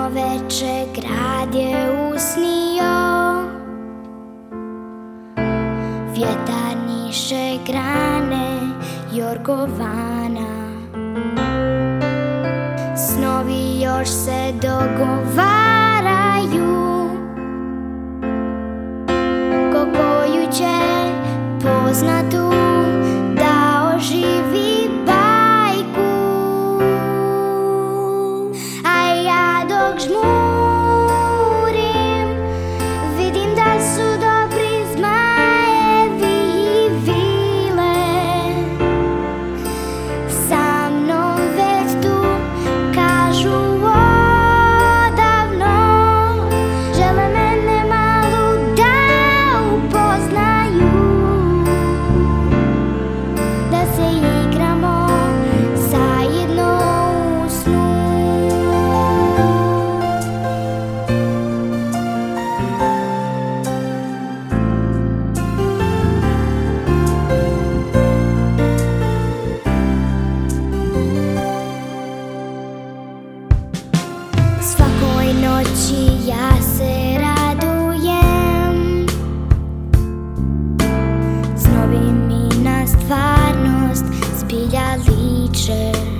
Rano veče grad je usnio. Vjetar niše grane Jorgovana Snovi još se dogovaraju Ko koju će poznatu mi na stvarnost zbilja liče.